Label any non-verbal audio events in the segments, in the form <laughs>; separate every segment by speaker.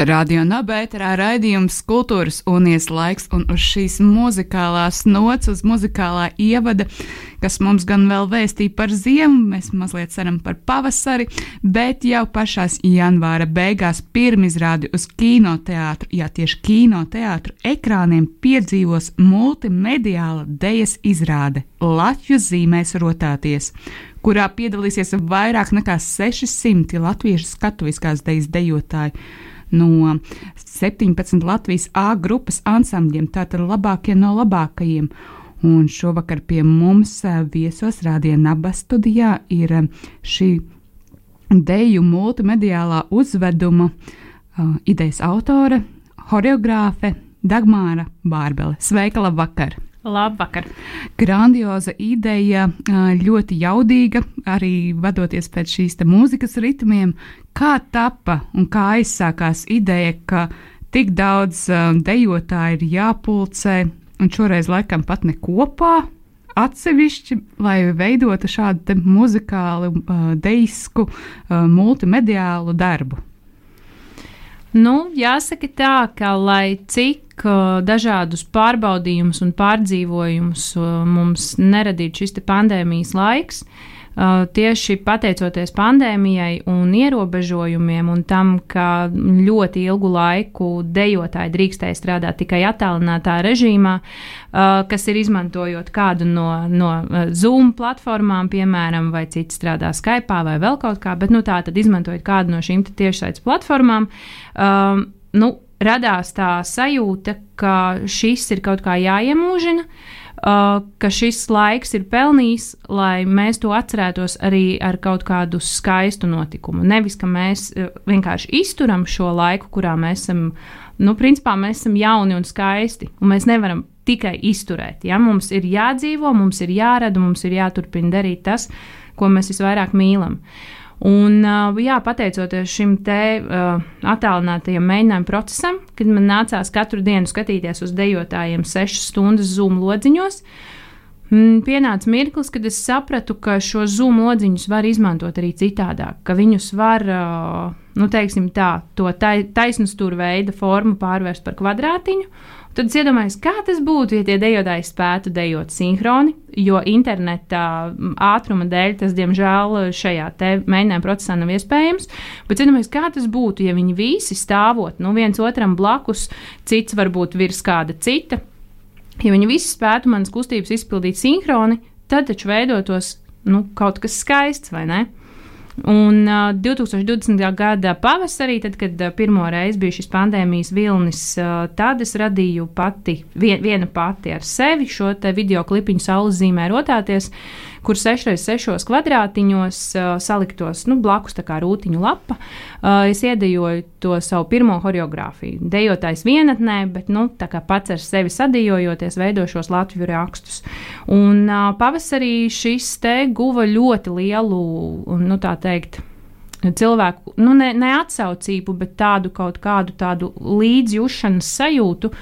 Speaker 1: Radio Nabērā raidījums Kultūras unies laiks un uz šīs muzikālās nots, uz muzikālā ievada, kas mums gan vēl vēstīja par ziemu, mēs mazliet ceram par pavasari, bet jau pašās janvāra beigās pirmizrādi uz kinoteātru, jā, tieši kinoteātru ekrāniem piedzīvos multimediāla dejas izrāde Latvijas zīmēs rotāties kurā piedalīsies vairāk nekā 600 latviešu skatuviskās dejas dejotāji no 17 Latvijas A grupas ansambļiem, tātad labākie no labākajiem. Un šovakar pie mums viesos Rādījā Naba studijā ir šī deju multimediālā uzveduma uh, idejas autore, horeogrāfe Dagmāra Bārbele. Sveika, labvakar!
Speaker 2: Labvakar!
Speaker 1: Grandioza ideja, ļoti jaudīga, arī vadoties pēc šīs mūzikas ritmiem. Kā tapa un kā aizsākās ideja, ka tik daudz dejotāju ir jāpulcē, un šoreiz laikam pat ne kopā, atsevišķi, lai veidotu šādu muzikālu, deisku, multimediālu darbu?
Speaker 2: Nu, jāsaka tā, ka lai cik uh, dažādus pārbaudījumus un pārdzīvojumus uh, mums neradītu šis pandēmijas laiks, uh, tieši pateicoties pandēmijai un ierobežojumiem un tam, ka ļoti ilgu laiku dejotāji drīkstēja strādāt tikai attālinātā režīmā, uh, kas ir izmantojot kādu no, no uh, Zoom platformām, piemēram, vai cits strādā Skype vai vēl kaut kā, bet nu, tā tad izmantojot kādu no šīm tiešsaistes platformām. Um, nu, radās tā sajūta, ka šis ir kaut kā jāiemūžina. Uh, uh, ka šis laiks ir pelnījis, lai mēs to atcerētos arī ar kaut kādu skaistu notikumu. Nevis, ka mēs uh, vienkārši izturam šo laiku, kurā mēs esam, nu, principā mēs esam jauni un skaisti, un mēs nevaram tikai izturēt. Ja? Mums ir jādzīvo, mums ir jārada, mums ir jāturpina darīt tas, ko mēs visvairāk mīlam. Uh, Un, jā, pateicoties šim te uh, attālinātajam mēģinājumu procesam, kad man nācās katru dienu skatīties uz dejotājiem sešas stundas zūmu lodziņos, mm, pienāca mirklis, kad es sapratu, ka šo zūmu lodziņus var izmantot arī citādāk, ka viņus var, uh, nu, teiksim tā, to taisnstūra veida formu pārvērst par kvadrātiņu Tad es iedomājos, kā tas būtu, ja tie dejotāji spētu dejot sinhroni, jo interneta ātruma dēļ tas, diemžēl, šajā mēģinājuma procesā nav iespējams. Bet iedomājos, kā tas būtu, ja viņi visi stāvot nu, viens otram blakus, cits varbūt virs kāda cita. Ja viņi visi spētu manas kustības izpildīt sinhroni, tad taču veidotos nu, kaut kas skaists, vai ne? Un uh, 2020. gada pavasarī, tad, kad uh, pirmo reizi bija šis pandēmijas vilnis, uh, tad es radīju pati, vien, viena pati ar sevi šo video klipiņu saules zīmē rotāties. Uh, kur 6x6 kvadrātiņos uh, saliktos nu, blakus tā kā rūtiņu lapa. Uh, es iedejoju to savu pirmo choreogrāfiju. Dejotājs vienatnē, bet nu, pats ar sevi sadējojoties, veido šos latviešu rakstus. Un uh, pavasarī šis te guva ļoti lielu, nu tā teikt, cilvēku nu, ne, ne atsaucību, bet tādu kaut kādu tādu līdzjūšanas sajūtu.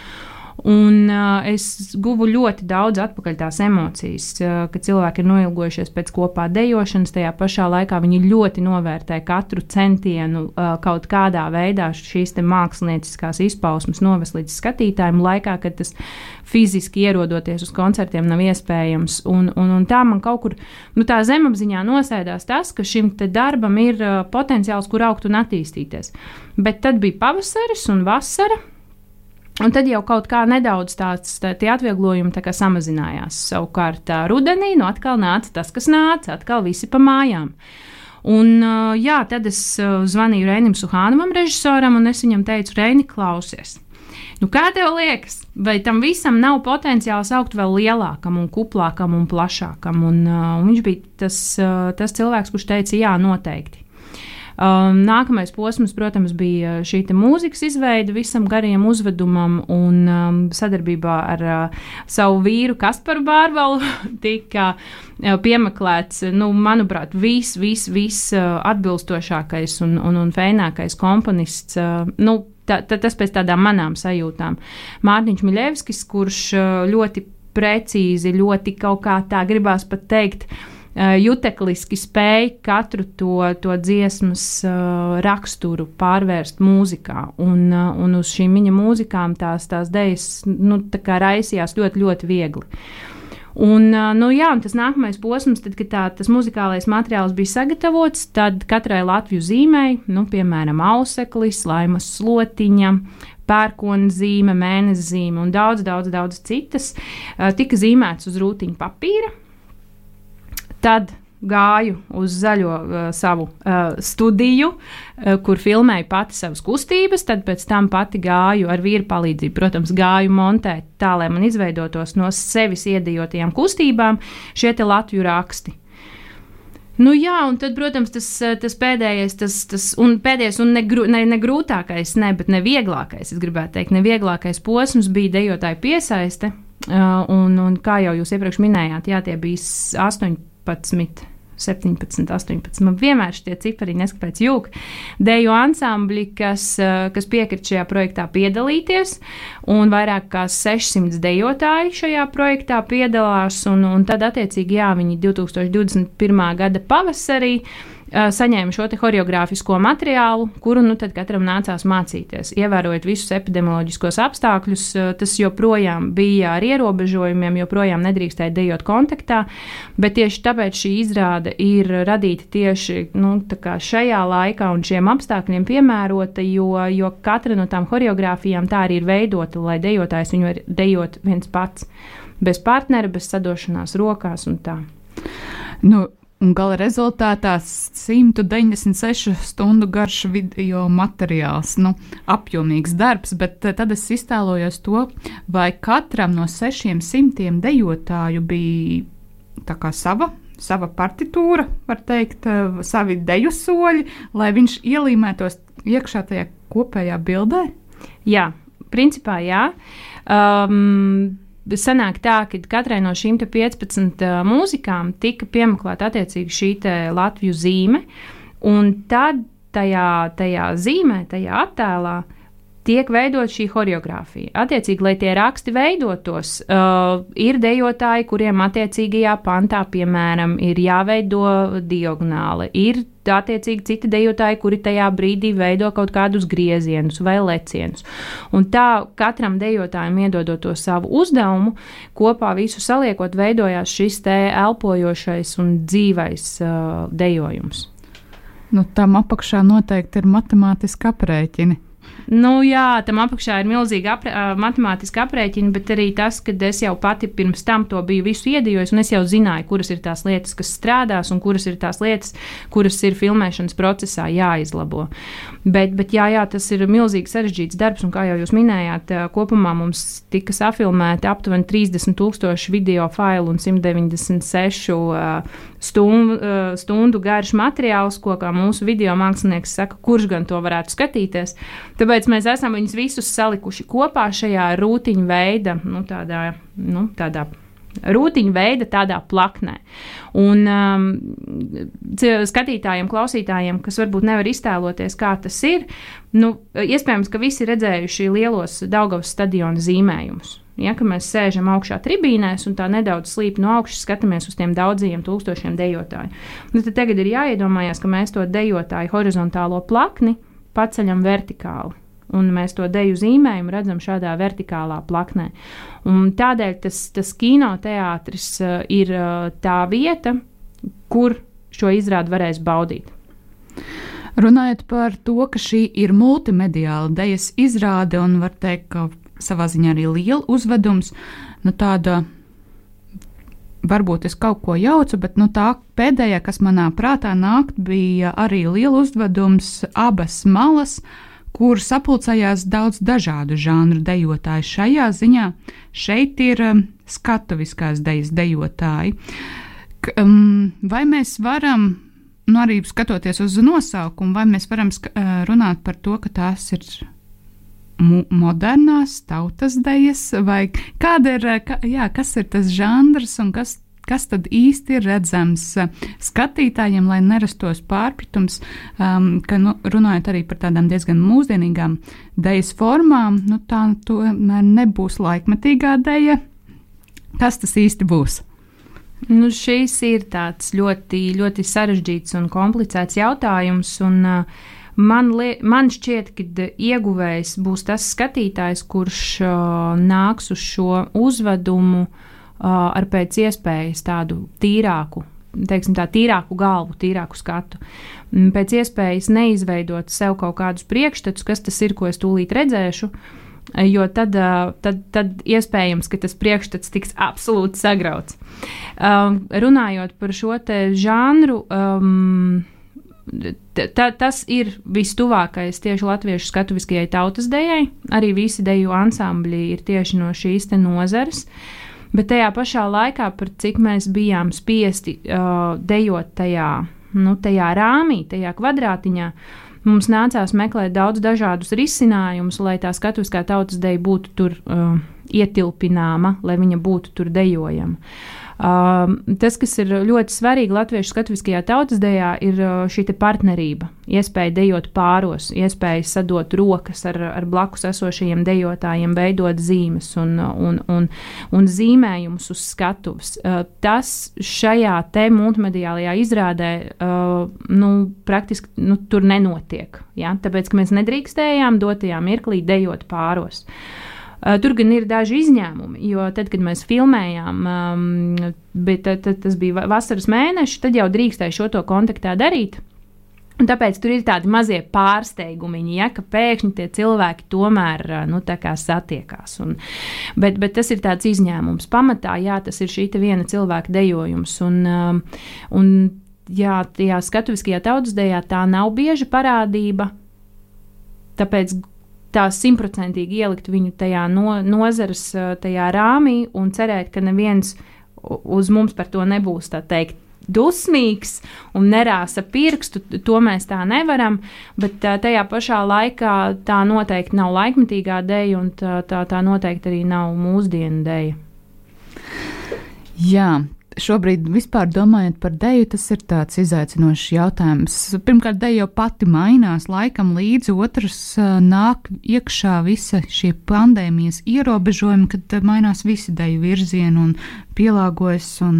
Speaker 2: Un uh, es guvu ļoti daudz atpakaļ tās emocijas, uh, ka cilvēki ir noilgojušies pēc kopā dejošanas. Tajā pašā laikā viņi ļoti novērtē katru centienu uh, kaut kādā veidā šīs mākslinieckās izpausmes novest līdz skatītājiem, laikā, kad tas fiziski ierodoties uz koncertiem nav iespējams. Un, un, un tā man kaut kur nu, zemapziņā nosēdās tas, ka šim darbam ir uh, potenciāls, kur augt un attīstīties. Bet tad bija pavasaris un vasara. Un tad jau kaut kā nedaudz tāds tā, atvieglojumi tā samazinājās. Savukārt rudenī nu atkal nāca tas, kas nāca, atkal visi pa mājām. Un, jā, tad es zvanīju Reinim Suhānam, režisoram, un es viņam teicu, Reini, klausies. Nu, kā tev liekas, vai tam visam nav potenciāls augt vēl lielākam, un kuplākam un plašākam? Un, uh, un viņš bija tas, uh, tas cilvēks, kurš teica, jā, noteikti. Um, nākamais posms, protams, bija šī mūzikas izveide visam garajam uzvedumam, un um, sadarbībā ar uh, savu vīru Kasparu Bārbalu <laughs> tika uh, piemeklēts, nu, manuprāt, viss, viss, viss uh, atbilstošākais un, un, un feinākais komponists. Uh, nu, tā, tā, tas pēc tādām manām sajūtām. Mārtiņš Miļevskis, kurš uh, ļoti precīzi, ļoti kaut kā tā gribās pat teikt, uh, jutekliski spēj katru to, to dziesmas uh, raksturu pārvērst mūzikā. Un, uh, un uz šīm viņa mūzikām tās, tās idejas nu, tā raisījās ļoti, ļoti viegli. Un, nu, jā, un tas nākamais posms, tad, kad tā, tas muzikālais materiāls bija sagatavots, tad katrai Latviju zīmēji, nu, piemēram, auseklis, laimas slotiņa, pērkona zīme, mēnesis zīme un daudz, daudz, daudz citas, tika zīmēts uz rūtiņa papīra. Tad gāju uz zaļo uh, savu uh, studiju, uh, kur filmēju pati savas kustības, tad pēc tam pati gāju ar vīru palīdzību, protams, gāju montēt tā, lai man izveidotos no sevis iedijotajām kustībām šie te Latviju raksti. Nu, jā, un tad, protams, tas, uh, tas pēdējais, tas, tas un pēdējais, un ne, ne, ne grūtākais, ne, bet ne vieglākais, es gribētu teikt, ne vieglākais posms bija dejotāju piesaiste. Uh, un, un kā jau jūs iepriekš minējāt, jā, tie bija 18 17. 17, 18. Man vienmēr šie cipari neskapēc jūg. Deju ansambļi, kas, eh, kas piekrit šajā projektā piedalīties, un vairāk kā 600 dejotāji šajā projektā piedalās, un, un tad attiecīgi, jā, viņi 2021. gada pavasarī saņēma šo choreogrāfisko materiālu, kuru nu katram nācās mācīties. Ievērojot visus epidemioloģiskos apstākļus, tas joprojām bija ar ierobežojumiem, joprojām nedrīkstēja dejot kontaktā, bet tieši tāpēc šī izrāde ir radīta tieši nu, šajā laikā un šiem apstākļiem piemērota, jo, jo katra no tām choreogrāfijām tā arī ir veidota, lai dejotājs viņu var dejot viens pats, bez partnera, bez sadošanās rokās un tā.
Speaker 1: Nu, Un gala rezultātā 196 stundu garš video materiāls. Nu, apjomīgs darbs, bet eh, tad es iztēlojos to, vai katram no 600 dejotāju bija sava, sava partitūra, var teikt, eh, savi deju soļi, lai viņš ielīmētos iekšā tajā kopējā bildē?
Speaker 2: Jā, principā jā. Um, sanāk tā, ka katrai no šīm 15 uh, mūzikām tika piemeklēta attiecīgi šī Latviju zīme, un tad tajā, tajā zīmē, tajā attēlā tiek veidot šī choreogrāfija. Attiecīgi, lai tie raksti veidotos, uh, ir dejotāji, kuriem attiecīgajā pantā, piemēram, ir jāveido diagonāli, ir attiecīgi citi dejotāji, kuri tajā brīdī veido kaut kādus griezienus vai lecienus. Un tā katram dejotājam iedodot to savu uzdevumu, kopā visu saliekot, veidojās šis te elpojošais un dzīvais uh, dejojums.
Speaker 1: Nu, tam apakšā noteikti ir matemātiski aprēķini.
Speaker 2: Nu, jā, tam apakšā ir milzīga apre, matemātiska aprēķina, bet arī tas, ka es jau pati pirms tam to biju visu iedījis, un es jau zināju, kuras ir tās lietas, kas strādās, un kuras ir tās lietas, kuras ir filmēšanas procesā jāizlabo. Bet, bet jā, jā, tas ir milzīgi sarežģīts darbs, un kā jau jūs minējāt, kopumā mums tika safilmēti aptuveni 30,000 video failu un 196 uh, stundu, uh, stundu garš materiāls, ko mūsu video mākslinieks saka, kurš gan to varētu skatīties. Tāpēc mēs esam viņus visus salikuši kopā šajā rūtiņa veida, nu, tādā, nu, tādā rūtiņa veida tādā plaknē. Un um, skatītājiem, klausītājiem, kas varbūt nevar iztēloties, kā tas ir, nu, iespējams, ka visi redzējuši lielos Daugavas stadiona zīmējumus. Ja, mēs sēžam augšā tribīnēs un tā nedaudz slīp no augšas, skatāmies uz tiem daudziem tūkstošiem dejotāju. Nu, tad tagad ir jāiedomājas, ka mēs to dejotāju horizontālo plakni paceļam vertikāli. Un mēs to deju zīmējumu redzam šādā vertikālā plaknē. Un tādēļ tas, tas kinoteātris uh, ir uh, tā vieta, kur šo izrādi varēs baudīt.
Speaker 1: Runājot par to, ka šī ir multimediāla dejas izrāde un var teikt, ka savā ziņā arī liela uzvedums, nu tāda varbūt es kaut ko jaucu, bet nu, tā pēdējā, kas manā prātā nāk, bija arī liela uzvedums abas malas, kur sapulcējās daudz dažādu žanru dejotāju. Šajā ziņā šeit ir um, skatuviskās dejas dejotāji. K, um, vai mēs varam, nu arī skatoties uz nosaukumu, vai mēs varam uh, runāt par to, ka tās ir modernās tautas dejas, vai kāda ir, ka, jā, kas ir tas žanrs un kas, kas tad īsti ir redzams skatītājiem, lai nerastos pārpratums, um, ka nu, runājot arī par tādām diezgan mūsdienīgām dejas formām, nu, tā tomēr nebūs laikmetīgā deja. Kas tas īsti būs?
Speaker 2: Nu, šīs ir tāds ļoti, ļoti sarežģīts un komplicēts jautājums. Un, uh, Man, man šķiet, ka ieguvējs būs tas skatītājs, kurš uh, nāks uz šo uzvedumu uh, ar pēc iespējas tādu tīrāku, teiksim, tā tīrāku galvu, tīrāku skatu. Pēc iespējas neizveidot sev kaut kādus priekšstats, kas tas ir, ko es tūlīt redzēšu. Jo tad, tad, tad iespējams, ka tas priekšstats tiks absolūti sagrauts. Um, runājot par šo žanru. Um, Ta, tas ir vistuvākais tieši latviešu skatuviskajai tautas dejai. Arī visi deju ansambļi ir tieši no šīs nozares. Bet tajā pašā laikā, par cik mēs bijām spiesti uh, dejot tajā, nu, tajā rāmī, tajā kvadrātiņā, Mums nācās meklēt daudz dažādus risinājumus, lai tā skatuviskā tautas deja būtu tur uh, ietilpināma, lai viņa būtu tur dejojama. Uh, tas, kas ir ļoti svarīgi latviešu skatuviskajā tautas dejā, ir uh, šī partnerība, iespēja dejot pāros, iespēja sadot rokas ar, ar blakus esošajiem dejotājiem, veidot zīmes un, un, un, un zīmējumus uz skatuves. Uh, tas šajā te multimediālajā izrādē uh, nu, praktiski nu, tur nenotiek. Ja? Tāpēc, ka mēs nedrīkstējām dotajā mirklī dejot pāros. Uh, tur gan ir daži izņēmumi, jo tad, kad mēs filmējām, um, bet tad, tad tas bija vasaras mēneši, tad jau drīkstēja šo to kontaktā darīt. Un tāpēc tur ir tādi mazie pārsteigumi, ja, ka pēkšņi tie cilvēki tomēr nu, satiekās. Un, bet, bet tas ir tāds izņēmums. Pamatā jā, tas ir šī viena cilvēka dejojums. Un, um, un, jā, tajā skatuviskajā tautas dejā tā nav bieža parādība. Tāpēc tā simtprocentīgi ielikt viņu tajā no, nozares, tajā rāmī un cerēt, ka neviens uz mums par to nebūs tā teikt. Dusmīgs un nerāsa pirkstu, to mēs tā nevaram, bet tajā pašā laikā tā noteikti nav laikmetīgā dēļa, un tā, tā, tā noteikti arī nav mūsdienu dēļa.
Speaker 1: Jā, šobrīd vispār domājot par deju, tas ir tāds izaicinošs jautājums. Pirmkārt, deja jau pati mainās laikam līdzi, otrs nāk iekšā visa šie pandēmijas ierobežojumi, kad mainās visi deju virzieni un pielāgojas. Un...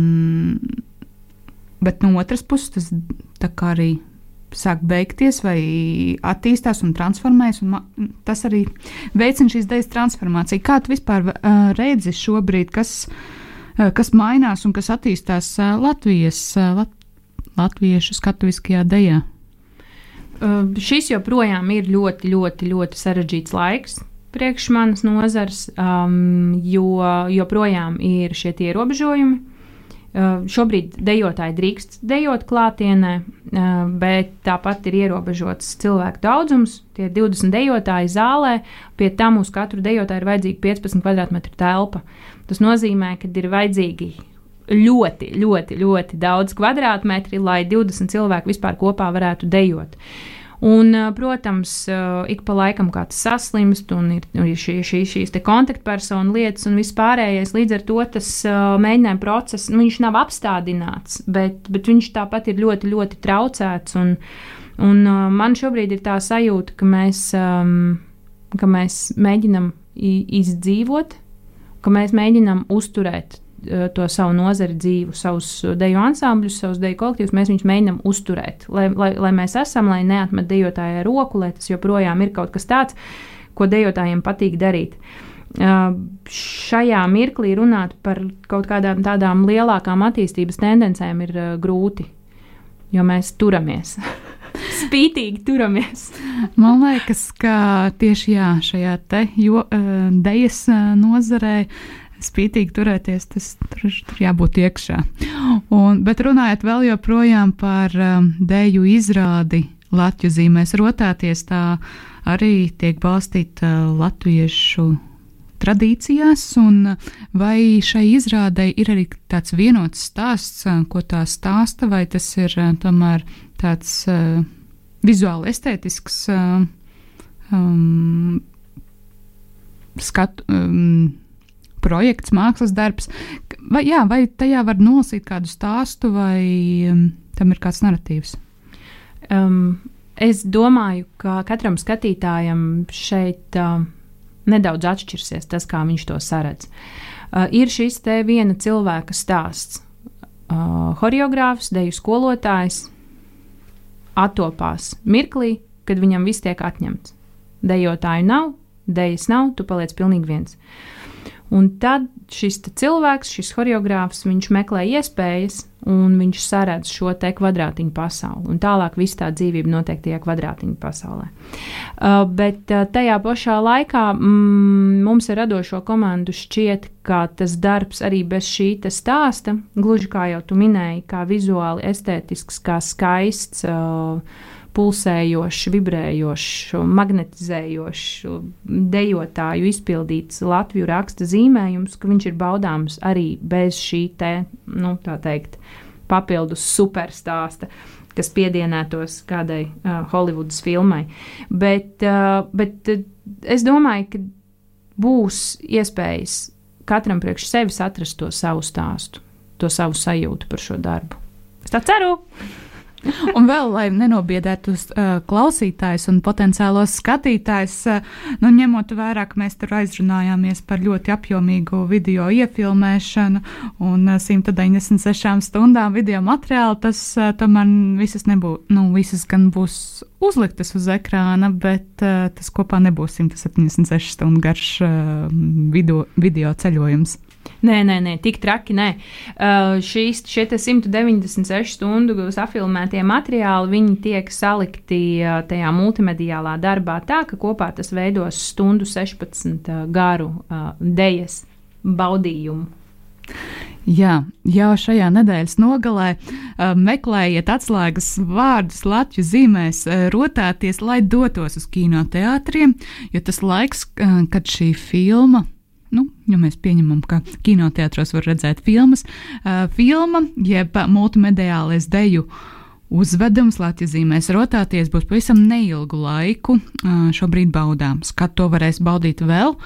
Speaker 1: Bet no otras puses tas tā kā arī sāk beigties, vai attīstās un transformējas. Un tas arī veicina šīs idejas transformāciju. Kā tu vispār uh, redzi šobrīd, kas ir? Eh, kas mainās un kas attīstās eh, Latvijas, eh, lat, latviešu skatuviskajā dejā?
Speaker 2: Šis joprojām ir ļoti, ļoti, ļoti sarežģīts laiks priekš manas nozars, um, jo joprojām ir šie ierobežojumi. Uh, šobrīd dejotāji drīkst dejot klātienē, uh, bet tāpat ir ierobežots cilvēku daudzums. Tie ir 20 dejotāji zālē, pie tam uz katru dejotāju ir vajadzīga 15 km2 telpa. Tas nozīmē, ka ir vajadzīgi ļoti, ļoti, ļoti daudz kvadrātmetri, lai 20 cilvēki vispār kopā varētu dejot. Un, protams, ik pa laikam kāds saslimst, un ir, ir šī, šī, šīs kontaktpersonu lietas un viss pārējais. Līdz ar to tas mēģinājuma process, nu, nav apstādināts, bet, bet viņš tāpat ir ļoti, ļoti traucēts. Un, un man šobrīd ir tā sajūta, ka mēs, ka mēs mēģinam izdzīvot ka mēs mēģinām uzturēt to savu nozari dzīvu, savus deju ansambļus, savus deju kolektīvus, mēs viņus mēģinām uzturēt, lai, lai, lai mēs esam, lai neatmet dejotājai roku, lai tas joprojām ir kaut kas tāds, ko dejotājiem patīk darīt. Uh, šajā mirklī runāt par kaut kādām tādām lielākām attīstības tendencēm ir uh, grūti, jo mēs turamies. <laughs> spītīgi turamies.
Speaker 1: Man liekas, ka tieši jā, šajā te jo, uh, dejas nozarē spītīgi turēties, tas tur, tur jābūt iekšā. Un, bet runājot vēl joprojām par um, deju izrādi Latviju zīmēs rotāties, tā arī tiek balstīta latviešu tradīcijās, un vai šai izrādei ir arī tāds vienots stāsts, ko tā stāsta, vai tas ir tomēr tāds uh, vizuāli estētisks uh, um, skatu. Um, projekts, mākslas darbs. Vai, jā, vai tajā var nolasīt kādu stāstu, vai um, tam ir kāds narratīvs?
Speaker 2: Um, es domāju, ka katram skatītājam šeit uh, nedaudz atšķirsies tas, kā viņš to saredz. Uh, ir šis te viena cilvēka stāsts, uh, horeogrāfs, deju skolotājs attopās mirklī, kad viņam viss tiek atņemts. Dejotāju nav, dejas nav, tu paliec pilnīgi viens. Un tad šis cilvēks, šis choreogrāfs, viņš meklē iespējas, un viņš saredz šo te kvadrātiņu pasauli. Un tālāk viss tā dzīvība notiek tajā kvadrātiņu pasaulē. Uh, bet uh, tajā pašā laikā mm, mums ar radošo komandu šķiet, ka tas darbs arī bez šī stāsta, gluži kā jau tu minēji, kā vizuāli estētisks, kā skaists. Uh, pulsējošs, vibrējošs, magnetizējošs, dejotāju izpildīts Latviju raksta zīmējums, ka viņš ir baudāms arī bez šī te, nu, tā teikt, papildus superstāsta kas piedienētos kādai uh, Holivudas filmai. Bet, uh, bet uh, es domāju, ka būs iespējas katram priekš sevis atrast to savu stāstu, to savu sajūtu par šo darbu. Es tā ceru! <laughs>
Speaker 1: Un vēl, lai nenobiedētu uh, klausītājus un potenciālos skatītājus, uh, nu, ņemot vērā, ka mēs tur aizrunājāmies par ļoti apjomīgu video iefilmēšanu un uh, 196 stundām video materiālu, tas uh, tomēr visas nebūs, nu, visas gan būs uzliktas uz ekrāna, bet uh, tas kopā nebūs 176 stundu garš uh, video, video ceļojums.
Speaker 2: Nē, nē, nē, tik traki. Nē. Uh, šīs 196 stundu safilmētie materiāli, viņi tiek salikti uh, tajā multimediālā darbā tā, ka kopā tas veidos stundu 16 uh, garu uh, dejas baudījumu.
Speaker 1: Jā, jau šajā nedēļas nogalē uh, meklējiet atslēgas vārdus Latvijas zīmēs, uh, rotāties, lai dotos uz kinoteātriem, jo tas laiks, uh, kad šī filma Nu, ja mēs pieņemam, ka kinoteātros var redzēt filmas, uh, filma jeb multimediālais deju uzvedums Latvijas zīmēs rotāties būs pavisam neilgu laiku. Uh, šobrīd baudāms. Kad to varēs baudīt vēl,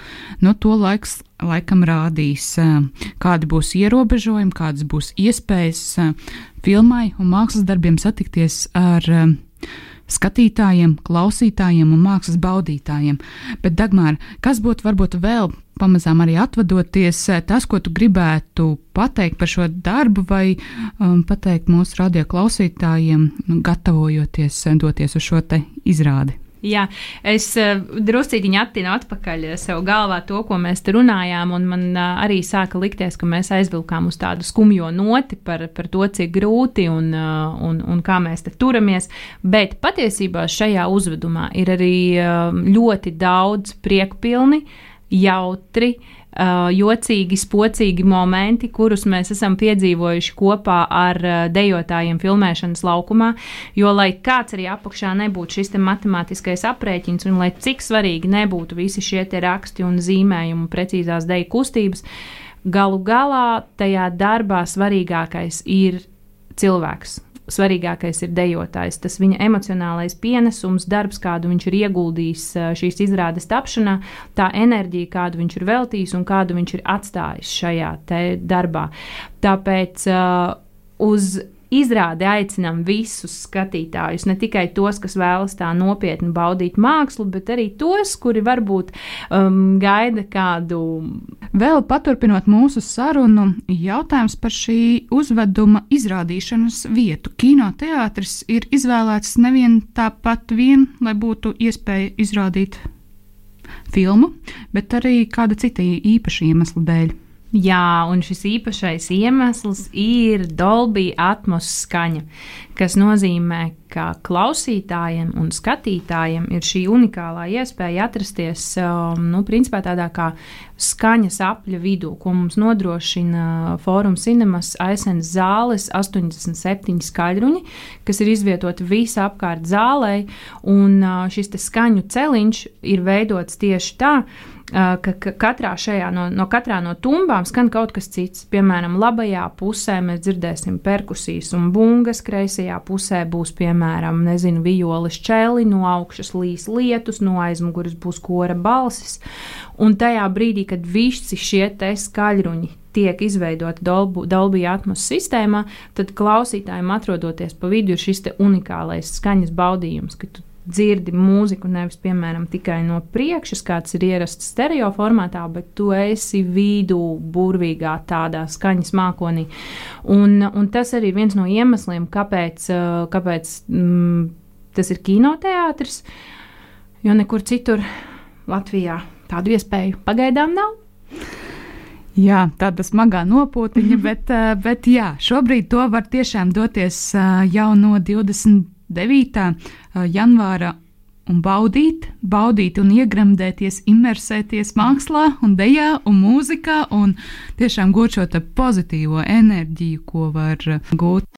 Speaker 1: nu, to laiks laikam rādīs, uh, kādi būs ierobežojumi, kādas būs iespējas filmai un mākslas darbiem satikties ar skatītājiem, klausītājiem un mākslas baudītājiem. Bet, Dagmār, kas būtu varbūt vēl pamazām arī atvadoties, tas, ko tu gribētu pateikt par šo darbu, vai um, pateikt mūsu radio klausītājiem, gatavojoties doties uz šo izrādi?
Speaker 2: Jā, es uh, druskuļi attinu atpakaļ sev galvā to, ko mēs te runājām, un man uh, arī sāka likties, ka mēs aizvilkām uz tādu skumjo noti par, par to, cik grūti un, un, un kā mēs te turamies. Bet patiesībā šajā uzvedumā ir arī ļoti daudz priekpilni, jautri. Uh, jocīgi, spocīgi momenti, kurus mēs esam piedzīvojuši kopā ar uh, dejotājiem filmēšanas laukumā. Jo, lai kāds arī apakšā nebūtu šis matemātiskais aprēķins, un lai cik svarīgi nebūtu visi šie raksti un zīmējumi, precīzās deju kustības, galu galā tajā darbā svarīgākais ir cilvēks svarīgākais ir dejotājs. Tas viņa emocionālais pienesums, darbs, kādu viņš ir ieguldījis šīs izrādes tapšanā, tā enerģija, kādu viņš ir veltījis un kādu viņš ir atstājis šajā darbā. Tāpēc uh, uz izrādi aicinām visus skatītājus, ne tikai tos, kas vēlas tā nopietni baudīt mākslu, bet arī tos, kuri varbūt um, gaida kādu.
Speaker 1: Vēl paturpinot mūsu sarunu, jautājums par šī uzveduma izrādīšanas vietu. Kinoteātris ir izvēlēts nevien tāpat vien, lai būtu iespēja izrādīt filmu, bet arī kāda cita īpaša iemesla dēļ.
Speaker 2: Jā, un šis īpašais iemesls ir Dolby atmosfēra skaņa, kas nozīmē, ka klausītājiem un skatītājiem ir šī unikālā iespēja atrasties um, nu, principā tādā kā skaņas apļa vidū, ko mums nodrošina Fórum Cinemas aizsens zāles 87 skaļruņi, kas ir izvietoti visapkārt zālē, un uh, šis skaņu celiņš ir veidots tieši tā, ka, ka katrā šajā no, no katrā no tumbām skan kaut kas cits. Piemēram, labajā pusē mēs dzirdēsim perkusijas un bungas, kreisajā pusē būs piemēram, nezinu, violas čeli, no augšas līs lietus, no aizmugures būs kora balsis. Un tajā brīdī, kad visi šie skaļruņi tiek izveidota Dolby atmosfēras sistēmā, tad klausītājiem atrodoties pa vidu ir šis unikālais skaņas baudījums, ka tu dzirdi mūziku nevis, piemēram, tikai no priekšas, kāds ir ierasts stereo formātā, bet tu esi vidū, burvīgā tādā skaņas mākonī. Un, un tas arī ir viens no iemesliem, kāpēc, kāpēc mm, tas ir kinoteātris, jo nekur citur Latvijā tādu iespēju pagaidām nav.
Speaker 1: Jā, tāda smagā nopūtiņa, <laughs> bet, bet jā, šobrīd to var tiešām doties jau no 29. janvāra un baudīt, baudīt un iegremdēties, imersēties mākslā, un dejā un mūzikā, un tiešām gūt šo pozitīvo enerģiju, ko var gūt